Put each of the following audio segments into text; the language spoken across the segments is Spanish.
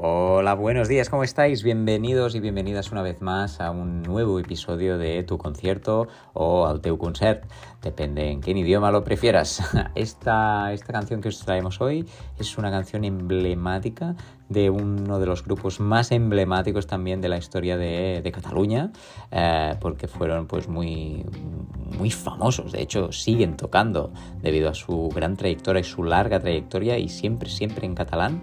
Hola, buenos días, ¿cómo estáis? Bienvenidos y bienvenidas una vez más a un nuevo episodio de tu concierto o al teu concert, depende en qué idioma lo prefieras. Esta, esta canción que os traemos hoy es una canción emblemática de uno de los grupos más emblemáticos también de la historia de, Cataluña, eh, porque fueron pues muy, muy famosos, de hecho siguen tocando debido a su gran trayectoria y su larga trayectoria y siempre, siempre en catalán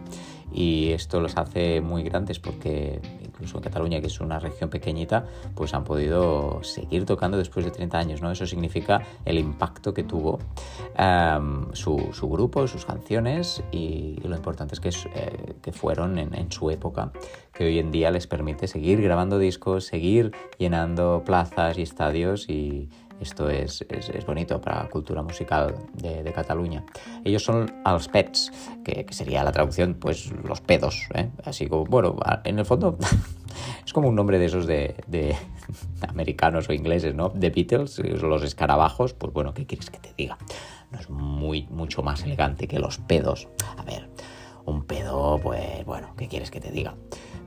y esto los hace muy grandes porque incluso en Cataluña, que es una región pequeñita, pues han podido seguir tocando después de 30 años, ¿no? Eso significa el impacto que tuvo su, su, grupo, sus canciones y, lo importante es que, es, eh, que fueron en, en, su época, que hoy en día les permite seguir grabando discos, seguir llenando plazas y estadios y esto es, es, es, bonito para la cultura musical de, Cataluña. Ellos son Els Pets, que, que, sería la traducción, pues los pedos. ¿eh? Así como, bueno, en el fondo es como un nombre de esos de, de americanos o ingleses, ¿no? De Beatles, los escarabajos, pues bueno, ¿qué quieres que te diga? No es muy, mucho más elegante que los pedos. A ver, un pedo, pues bueno, ¿qué quieres que te diga?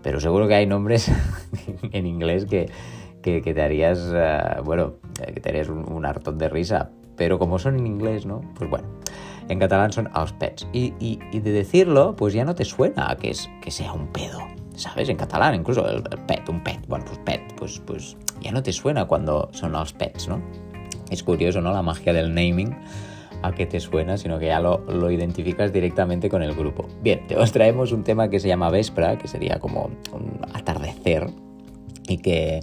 Pero seguro que hay nombres en inglés que que, que te harías, uh, bueno, que te harías un, un, hartón de risa. Pero como son en inglés, ¿no? Pues bueno, en catalán son els pets. Y, y, y, de decirlo, pues ya no te suena a que, es, que sea un pedo, ¿sabes? En catalán, incluso el, el, pet, un pet, bueno, pues pet, pues, pues ya no te suena cuando son els pets, ¿no? Es curioso, ¿no? La magia del naming a qué te suena, sino que ya lo, lo, identificas directamente con el grupo. Bien, te os traemos un tema que se llama Vespra, que sería como un atardecer, y que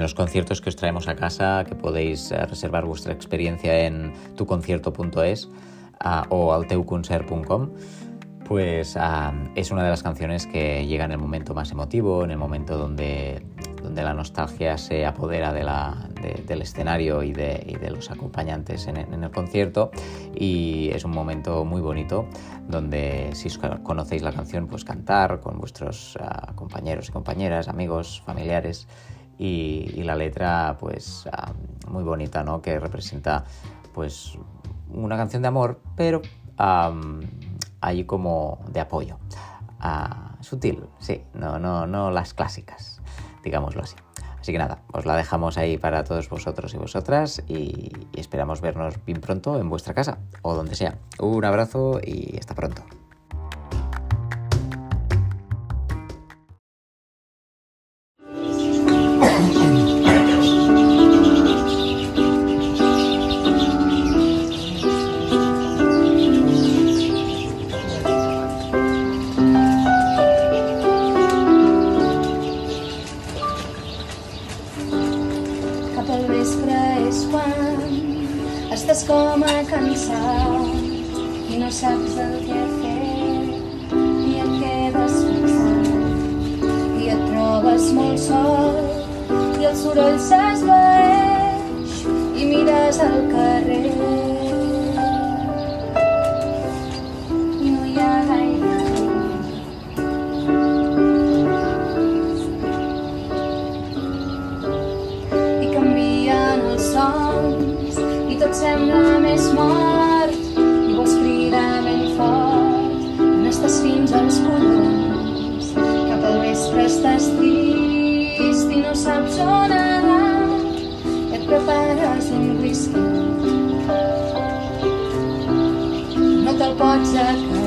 en los conciertos que os traemos a casa, que podéis uh, reservar vuestra experiencia en tuconcierto.es uh, o alteuconcert.com, pues uh, es una de las canciones que llega en el momento más emotivo, en el momento donde, donde la nostalgia se apodera de la, de, del escenario y de, y de los acompañantes en, en, el concierto. Y es un momento muy bonito donde si conocéis la canción pues cantar con vuestros compañeros y compañeras, amigos, familiares y, la letra pues uh, muy bonita, ¿no? Que representa pues una canción de amor, pero um, ahí como de apoyo. Uh, sutil, sí, no, no, no las clásicas, digámoslo así. Así que nada, os la dejamos ahí para todos vosotros y vosotras y esperamos vernos bien pronto en vuestra casa o donde sea. Un abrazo y hasta pronto. Estàs com a cansat i no saps el que fer i et quedes fixat i et trobes molt sol i el soroll s'esvaeix i mires al carrer sons i tot sembla més mort i vols cridar ben fort no estàs fins als collons cap al vespre estàs trist i no saps on anar et prepares un whisky no te'l pots acabar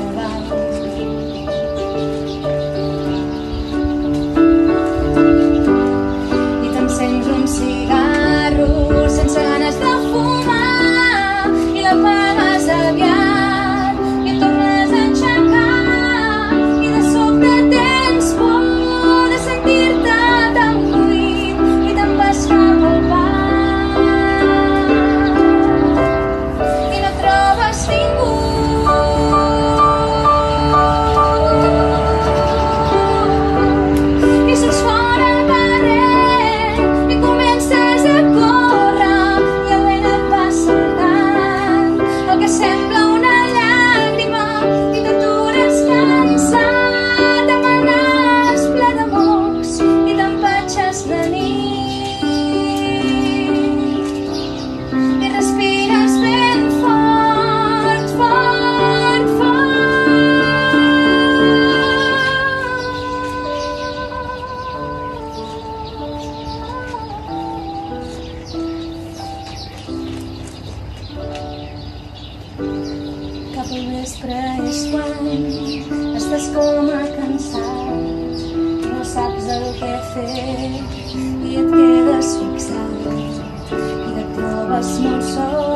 Estàs com a cansat, no saps el que fer i et quedes fixat i et trobes molt sol.